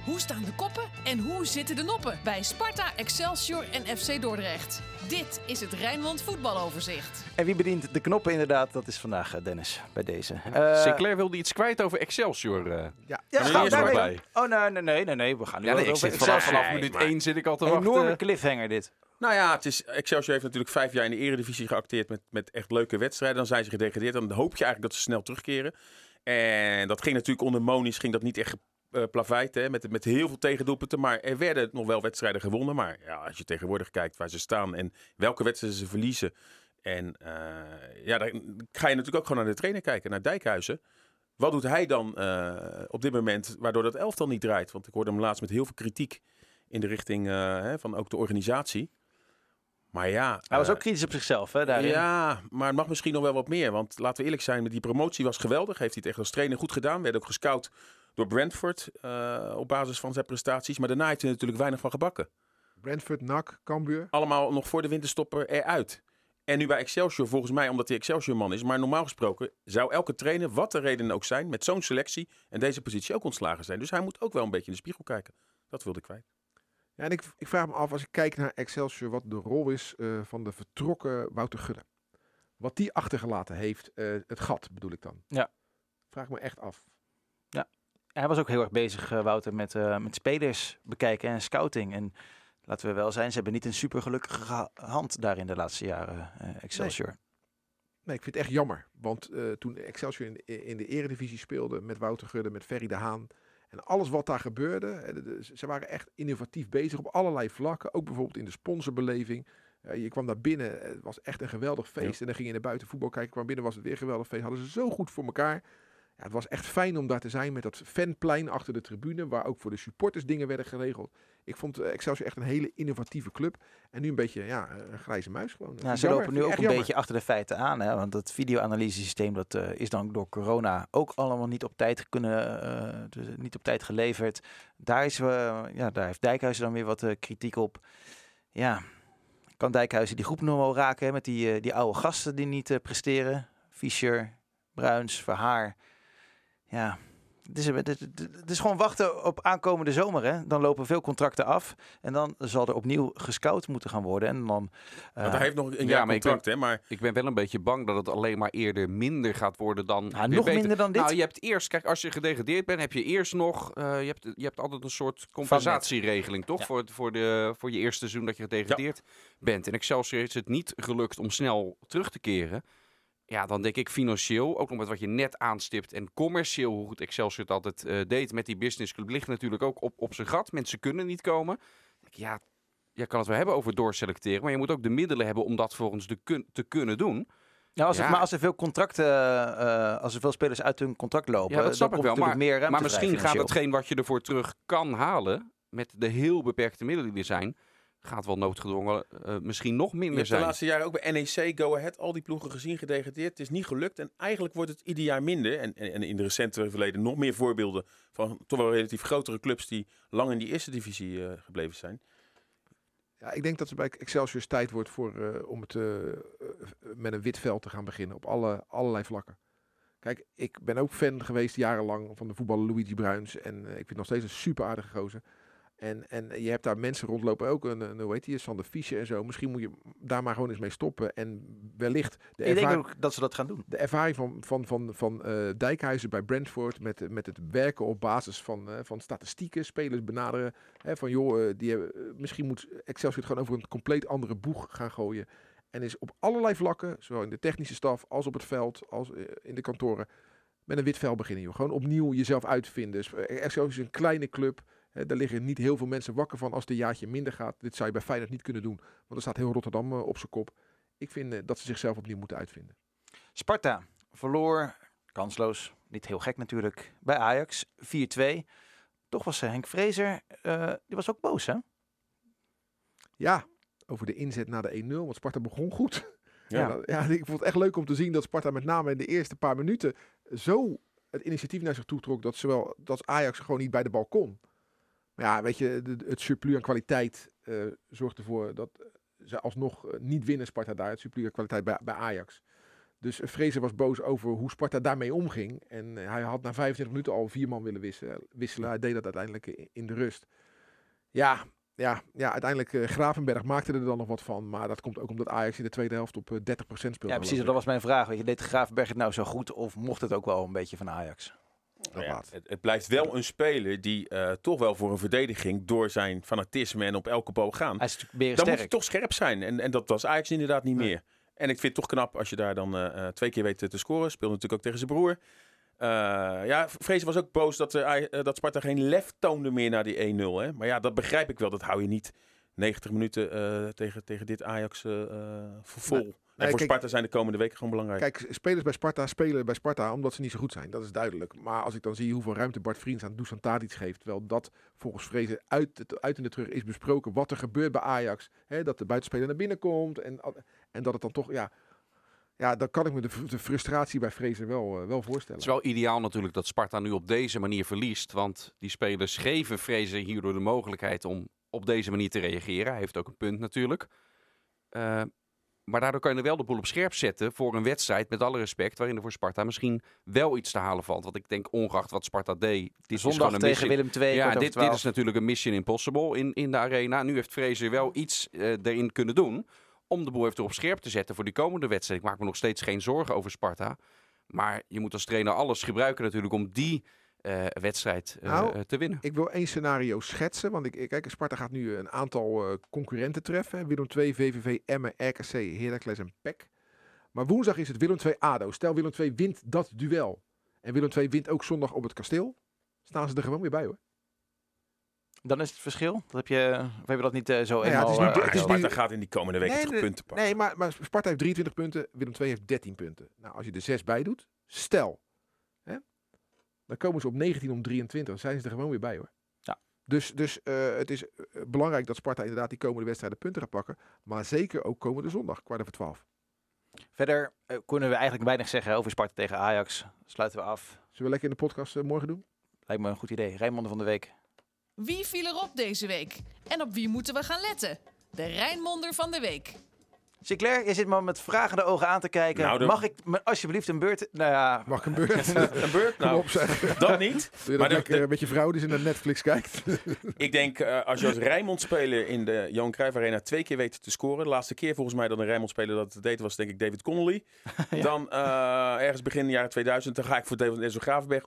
Hoe staan de koppen en hoe zitten de noppen bij Sparta, Excelsior en FC Dordrecht? Dit is het Rijnmond voetbaloverzicht. En wie bedient de knoppen inderdaad? Dat is vandaag eh, Dennis bij deze. Eh, Sinclair wilde iets kwijt over Excelsior. eh. Ja, Ja, gaan we maar bij. Oh, nee, nee, nee, nee, nee. We gaan nu Ja, nee, ik over zit vanaf, minuut maar- 1 zit ik al te Een enorme wachten. cliffhanger dit. Nou ja, het is, Excelsior heeft natuurlijk vijf jaar in de eredivisie geacteerd met, met echt leuke wedstrijden. Dan zijn ze gedegradeerd. Dan hoop je eigenlijk dat ze snel terugkeren. En dat ging natuurlijk onder Moniz, ging dat niet echt plaveid, hè, met, met heel veel tegendoelpunten. Maar er werden nog wel wedstrijden gewonnen. Maar ja, als je tegenwoordig kijkt waar ze staan en welke wedstrijden ze verliezen. En eh, ja, dan ga je natuurlijk ook gewoon naar de trainer kijken, naar Dijkhuizen. Wat doet hij dan eh, op dit moment waardoor dat elftal niet draait? Want ik hoorde hem laatst met heel veel kritiek in de richting hè, van ook de organisatie. Maar ja... Hij was eh, ook kritisch op zichzelf, hè, daarin. ja, maar het mag misschien nog wel wat meer. Want laten we eerlijk zijn, met die promotie was geweldig. Heeft hij het echt als trainer goed gedaan. Werd ook gescout door Brentford eh, op basis van zijn prestaties. Maar daarna heeft hij natuurlijk weinig van gebakken. Brentford, NAC, Cambuur. Allemaal nog voor de winterstopper eruit. En nu bij Excelsior, volgens mij omdat hij Excelsior-man is. Maar normaal gesproken zou elke trainer, wat de redenen ook zijn, met zo'n selectie en deze positie ook ontslagen zijn. Dus hij moet ook wel een beetje in de spiegel kijken. Dat wilde ik kwijt. Ja, en ik, ik vraag me af, als ik kijk naar Excelsior, wat de rol is eh, van de vertrokken Wouter Gudde. Wat die achtergelaten heeft, eh, het gat bedoel ik dan. Ja. Vraag me echt af. Hij was ook heel erg bezig, eh, Wouter, met, met spelers bekijken en scouting. En laten we wel zijn, ze hebben niet een super gelukkige geha- hand daar in de laatste jaren, Excelsior. Nee, ik vind het echt jammer. Want toen Excelsior in, de- in de eredivisie speelde met Wouter Gudde, met Ferry de Haan. En alles wat daar gebeurde, de- de- ze waren echt innovatief bezig op allerlei vlakken. Ook bijvoorbeeld in de sponsorbeleving. Je kwam daar binnen, het was echt een geweldig feest. En dan ging je naar buiten voetbal kijken, kwam binnen, was het weer een geweldig feest. Hadden ze zo goed voor elkaar. Ja, het was echt fijn om daar te zijn met dat fanplein achter de tribune, waar ook voor de supporters dingen werden geregeld. Ik vond eh, Excelsior echt een hele innovatieve club. En nu een beetje ja, een grijze muis gewoon. Vind ze lopen nu ook een beetje achter de feiten aan. Hè? Want dat videoanalysesysteem dat, eh, is dan door corona ook allemaal niet op tijd, kunnen, eh, dus niet op tijd geleverd. Daar, is, eh, ja, daar heeft Dijkhuizen dan weer wat eh, kritiek op. Ja, kan Dijkhuizen die groep nog wel raken hè? met die, eh, die oude gasten die niet eh, presteren? Fischer, Bruins, Verhaar. Ja, het is, het, is gewoon wachten op aankomende zomer. Hè? Dan lopen veel contracten af. En dan zal er opnieuw gescout moeten gaan worden. En dan, eh, Want hij heeft nog een ja, jaar maar ik contract, hè. Maar Ik ben wel een beetje bang dat het alleen maar eerder minder gaat worden dan nou, weer nog beter. minder dan dit. Nou, je hebt eerst, kijk, als je gedegradeerd bent, heb je eerst nog, eh, je, hebt, je hebt altijd een soort compensatieregeling, toch? Ja. Voor, voor, de, voor je eerste seizoen dat je gedegradeerd bent. En Excelsior is het niet gelukt om snel terug te keren. Ja, dan denk ik financieel, ook nog met wat je net aanstipt en commercieel, hoe goed Excelsior het altijd eh, deed met die businessclub, ligt natuurlijk ook op, op zijn gat. Mensen kunnen niet komen. Ja, je kan het wel hebben over doorselecteren, maar je moet ook de middelen hebben om dat volgens de kun te kunnen doen. Nou, als, het, Ja. maar als er veel contracten, eh, als er veel spelers uit hun contract lopen, Ja, dat snap dan ik wel, natuurlijk meer Maar misschien gaat hetgeen wat je ervoor terug kan halen, met de heel beperkte middelen die er zijn, gaat wel noodgedwongen eh, misschien nog je minder hebt de zijn. laatste jaren ook bij NEC, Go Ahead, al die ploegen gezien, gedegradeerd. Het is niet gelukt en eigenlijk wordt het ieder jaar minder. En, en, en in de recente verleden nog meer voorbeelden van toch wel relatief grotere clubs die lang in die eerste divisie eh, gebleven zijn. Ja, ik denk dat het bij Excelsior tijd wordt voor, eh, om het met een wit veld te gaan beginnen. Op alle, allerlei vlakken. Kijk, ik ben ook fan geweest jarenlang van de voetballer Luigi Bruins. En ik vind nog steeds een super aardige gozer. En, en je hebt daar mensen rondlopen, ook een, een hoe heet die, Sander en zo. Misschien moet je daar maar gewoon eens mee stoppen. En wellicht de Ik denk ook dat ze dat gaan doen. de ervaring van, van, van, van eh, Dijkhuizen bij Brentford met, met het werken op basis van, eh, van statistieken, spelers benaderen. Hè, van joh, eh, die hebben, misschien moet Excelsior het gewoon over een compleet andere boeg gaan gooien. En is op allerlei vlakken, zowel in de technische staf als op het veld, als in de kantoren, met een wit vel beginnen. Joh. Gewoon opnieuw jezelf uitvinden. Excelsior is een kleine club. Daar liggen niet heel veel mensen wakker van als het een jaartje minder gaat. Dit zou je bij Feyenoord niet kunnen doen, want er staat heel Rotterdam eh, op zijn kop. Ik vind eh, dat ze zichzelf opnieuw moeten uitvinden. Sparta verloor, kansloos, niet heel gek natuurlijk, bij Ajax 4-2. Toch was Henk Vrezer, eh, die was ook boos hè? Ja, over de inzet naar de 1-0, want Sparta begon goed. Ja. Ja. ja, ik vond het echt leuk om te zien dat Sparta met name in de eerste paar minuten zo het initiatief naar zich toe trok dat zowel dat Ajax gewoon niet bij de bal kon. Maar ja, weet je, de- het surplus aan kwaliteit eh, zorgt ervoor dat ze alsnog eh, niet winnen Sparta daar. Het surplus aan kwaliteit bij, bij Ajax. Dus eh, Vrezen was boos over hoe Sparta daarmee omging. En eh, hij had na 25 minuten al vier man willen wisselen. Hij deed dat uiteindelijk in- de rust. Ja, ja, ja uiteindelijk eh, Gravenberg maakte er dan nog wat van. Maar dat komt ook omdat Ajax in de tweede helft op eh, 30% speelde. Ja, precies. Dat was mijn vraag. Weet je, deed Gravenberg het nou zo goed of mocht het ook wel een beetje van Ajax? Ja, het, het blijft wel een speler die eh, toch wel voor een verdediging door zijn fanatisme en op elke bal gaan. Hij is natuurlijk meer Dan moet hij toch scherp zijn. En, en dat was Ajax inderdaad niet Nee. meer. En ik vind het toch knap als je daar dan eh, eh, twee keer weet te scoren. Speelde natuurlijk ook tegen zijn broer. Eh, ja, Vrezen was ook boos dat, dat Sparta geen lef toonde meer naar die 1-0. Hè? Maar ja, dat begrijp ik wel. Dat hou je niet 90 minuten eh, tegen, tegen dit Ajax vol. Nee. Voor kijk- Sparta zijn de komende weken gewoon belangrijk. Kijk, spelers bij Sparta spelen bij Sparta omdat ze niet zo goed zijn. Dat is duidelijk. Maar als ik dan zie hoeveel ruimte Bart Vriends aan Dusan Tadic geeft. Terwijl dat volgens Vrezen uit, het, uit in de terug is besproken. Wat er gebeurt bij Ajax. Hè, dat de buitenspeler naar binnen komt. En, en dat het dan toch, ja... Ja, dan kan ik me de frustratie bij Vrezen wel, eh, wel voorstellen. Het is wel ideaal natuurlijk dat Sparta nu op deze manier verliest. Want die spelers geven Vrezen hierdoor de mogelijkheid om op deze manier te reageren. Hij heeft ook een punt natuurlijk. Eh, maar daardoor kan je er wel de boel op scherp zetten voor een wedstrijd, met alle respect, waarin er voor Sparta misschien wel iets te halen valt. Want ik denk, ongeacht wat Sparta deed, dit is Zondag gewoon een tegen mission. Willem II. Ja, dit, dit 12. is natuurlijk een mission impossible in, in de arena. Nu heeft Fraser wel iets eh, erin kunnen doen om de boel even op scherp te zetten voor die komende wedstrijd. Ik maak me nog steeds geen zorgen over Sparta. Maar je moet als trainer alles gebruiken natuurlijk om die eh, wedstrijd eh, Nou, eh, te winnen. Ik wil één scenario schetsen. Want ik, kijk, Sparta gaat nu een aantal eh, concurrenten treffen. Willem II, VVV, Emmen, RKC, Heracles en PEC. Maar woensdag is het Willem II ADO. Stel Willem II wint dat duel. En Willem II wint ook zondag op het kasteel. Staan ze er gewoon weer bij hoor. Dan is het verschil. Dat heb je, of heb je dat niet eh, zo Nou ja, eenmaal... het is nu- eh, het is nu- Sparta gaat in die komende weken Nee, nee, punten pakken. Nee, maar, maar Sparta heeft 23 punten. Willem II heeft 13 punten. Nou, als je er 6 bij doet. Stel. Dan komen ze op 19 om 23. Dan zijn ze er gewoon weer bij hoor. Ja. Dus, dus eh, het is eh, belangrijk dat Sparta inderdaad die komende wedstrijden punten gaat pakken. Maar zeker ook komende zondag, kwart over 12. Verder eh, kunnen we eigenlijk weinig zeggen over Sparta tegen Ajax. Sluiten we af. Zullen we lekker in de podcast morgen doen? Lijkt me een goed idee. Rijnmond van de week. Wie viel erop deze week? En op wie moeten we gaan letten? De Rijnmonder van de week. Sinclair, je zit me met vragende ogen aan te kijken. Nou, Mag ik alsjeblieft een beurt... Nou ja, Mag ik een beurt? Een beurt? Nou, op dat niet. Doe je dat Maar lekker de- met je vrouw die ze naar Netflix kijkt? Ik denk, eh, als je als Rijnmond-speler in de Johan Cruijff Arena twee keer weet te scoren. De laatste keer volgens mij dat een Rijnmond-speler dat het deed was denk ik David Connolly. Dan eh, ergens begin jaren 2000, dan ga ik voor David Enzo Gravenberg.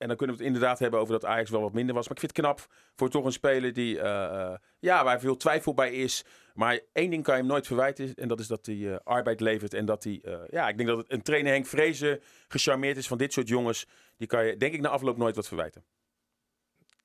En dan kunnen we het inderdaad hebben over dat Ajax wel wat minder was. Maar ik vind het knap voor toch een speler die, eh, eh, ja, waar veel twijfel bij is. Maar één ding kan je hem nooit verwijten. En dat is dat hij eh, arbeid levert. En dat hij, eh, ja, ik denk dat het een trainer Henk Vrezen gecharmeerd is van dit soort jongens. Die kan je, denk ik, na afloop nooit wat verwijten.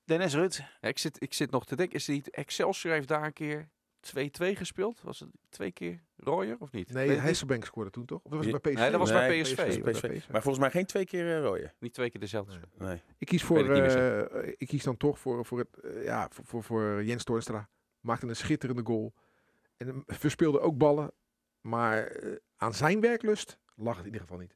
Dennis. Ja, ik, zit, ik zit nog te denken, is het niet Excelsior heeft daar een keer 2-2 gespeeld? Was het twee keer Royer of niet? Nee, Hasselbank scoorde toen toch? Of was het bij PSV? Nee, dat was Nee, bij PSV. PSV. Maar volgens mij geen twee keer uh, rooien. Niet twee keer dezelfde. Nee. Nee. Ik kies, voor, ik eh, ik kies dan toch voor, voor, het, eh, ja, voor, voor, voor Jens Toornstra. Maakte een schitterende goal. En hem verspeelde ook ballen. Maar aan zijn werklust lag het in ieder geval niet.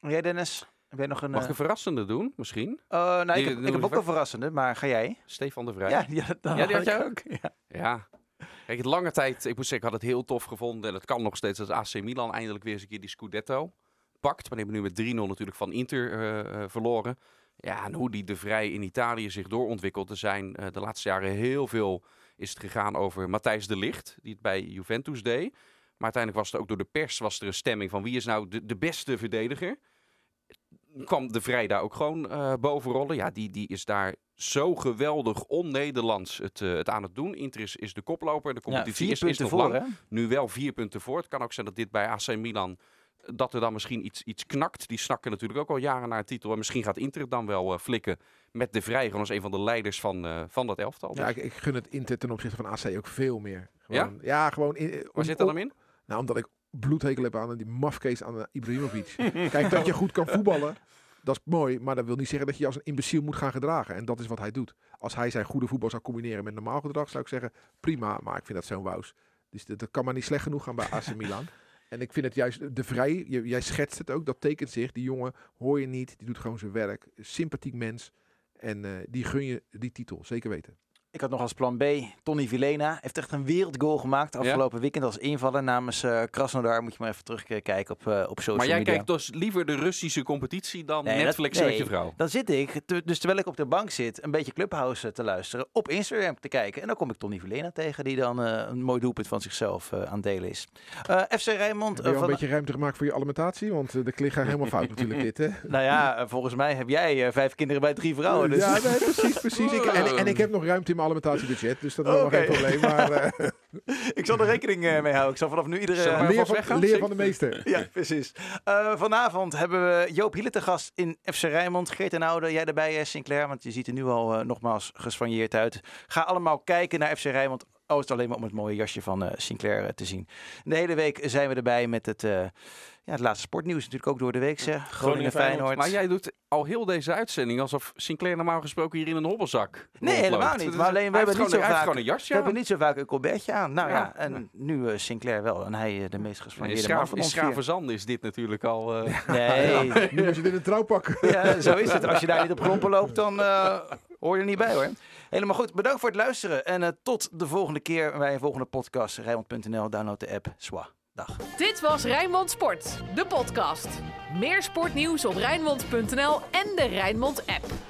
En Jij Dennis? Heb jij nog een... Mag ik een verrassende doen, misschien? oh, nou, ik heb, ik heb ook een verrassende, maar ga jij? Stefan de Vrij. Ja, ja, dan Ja, die had jij ook. Ja. Ja. Kijk, het lange tijd, ik moet zeggen, had het heel tof gevonden. En het kan nog steeds dat AC Milan eindelijk weer eens een keer die Scudetto pakt. Maar die hebben nu met 3-0 natuurlijk van Inter eh, eh, verloren. Ja, en hoe die de Vrij in Italië zich doorontwikkelt. Er zijn eh, de laatste jaren heel veel is het gegaan over Matthijs de Ligt, die het bij Juventus deed. Maar uiteindelijk was er ook door de pers was er een stemming van wie is nou de, de beste verdediger. Kwam de Vrij daar ook gewoon eh bovenrollen. Ja, die, die is daar zo geweldig on-Nederlands het, eh, het aan het doen. Inter is, is de koploper. De Ja, competitie vier is, is punten nog voor, lang. hè? Nu wel vier punten voor. Het kan ook zijn dat dit bij AC Milan dat er dan misschien iets, iets knakt. Die snakken natuurlijk ook al jaren naar een titel. En misschien gaat Inter het dan wel eh, flikken met de Vrij. Gewoon als een van de leiders van, eh, van dat elftal. Ja, ik, ik gun het Inter ten opzichte van AC ook veel meer. Gewoon, ja? gewoon... In, Waar zit dat dan in? Nou, omdat ik bloedhekel heb aan die mafkees aan eh, Ibrahimovic. Kijk, dat je goed kan voetballen, dat is mooi. Maar dat wil niet zeggen dat je je als een imbeciel moet gaan gedragen. En dat is wat hij doet. Als hij zijn goede voetbal zou combineren met normaal gedrag, zou ik zeggen, prima. Maar ik vind dat zo'n wous. Dus dat, dat kan maar niet slecht genoeg gaan bij AC Milan. En ik vind het juist de vrij, jij schetst het ook, dat tekent zich. Die jongen hoor je niet, die doet gewoon zijn werk. Sympathiek mens. En eh, die gun je die titel, zeker weten. Ik had nog als plan B, Tony Vilena. Heeft echt een wereldgoal gemaakt afgelopen weekend als invaller namens eh Krasnodar. Moet je maar even terugkijken op, eh, op social Maar jij media. kijkt dus liever de Russische competitie dan Nee, dat- Netflix nee. met je vrouw. Dan zit ik, te- dus terwijl ik op de bank zit, een beetje Clubhouse eh, te luisteren, op Instagram te kijken. En dan kom ik Tony Vilena tegen, die dan eh, een mooi doelpunt van zichzelf eh, aan het delen is. Eh, FC Rijnmond. Heb je eh, van- een beetje ruimte gemaakt voor je alimentatie? Want eh, de klinkt gaat helemaal fout natuurlijk dit, hè? Nou ja, eh, volgens mij heb jij eh, vijf kinderen bij drie vrouwen. Dus. Ja, nee, precies, precies. Ik, en, en ik heb nog ruimte in mijn alimentatiebudget, dus dat is Oké. geen probleem. Maar eh, ik zal er rekening eh, mee houden. Ik zal vanaf nu iedere... Leer, van, weggaan, leer van de meester. Ja, precies. Eh, vanavond hebben we Joop Hiele te gast in FC Rijnmond. Geert en Oude, jij erbij Sinclair, want je ziet er nu al nogmaals gesfanjeerd uit. Ga allemaal kijken naar FC Rijnmond. Oh, het is alleen maar om het mooie jasje van eh, Sinclair eh, te zien. De hele week zijn we erbij met het, eh, ja, het laatste sportnieuws. Natuurlijk ook door de week, zeg. Groningen Feyenoord. Feyenoord. Maar jij doet al heel deze uitzending alsof Sinclair normaal gesproken hier in een hobbelzak Nee, helemaal niet. Maar alleen, we hebben niet zo vaak- gewoon een jasje We hebben niet zo vaak een colbertje aan. Nou ja, Ja. en nu eh, Sinclair wel. En hij de meest gespanjeerde man van in ons is dit natuurlijk al... eh, Nee, Nu is het in een trouwpak. Ja, zo is het. Als je daar niet op klompen loopt, dan eh, hoor je er niet bij hoor. Helemaal goed. Bedankt voor het luisteren. En eh, tot de volgende keer bij een volgende podcast. Rijnmond.nl, download de app. Zwa. Dag. Dit was Rijnmond Sport, de podcast. Meer sportnieuws op Rijnmond.nl en de Rijnmond app.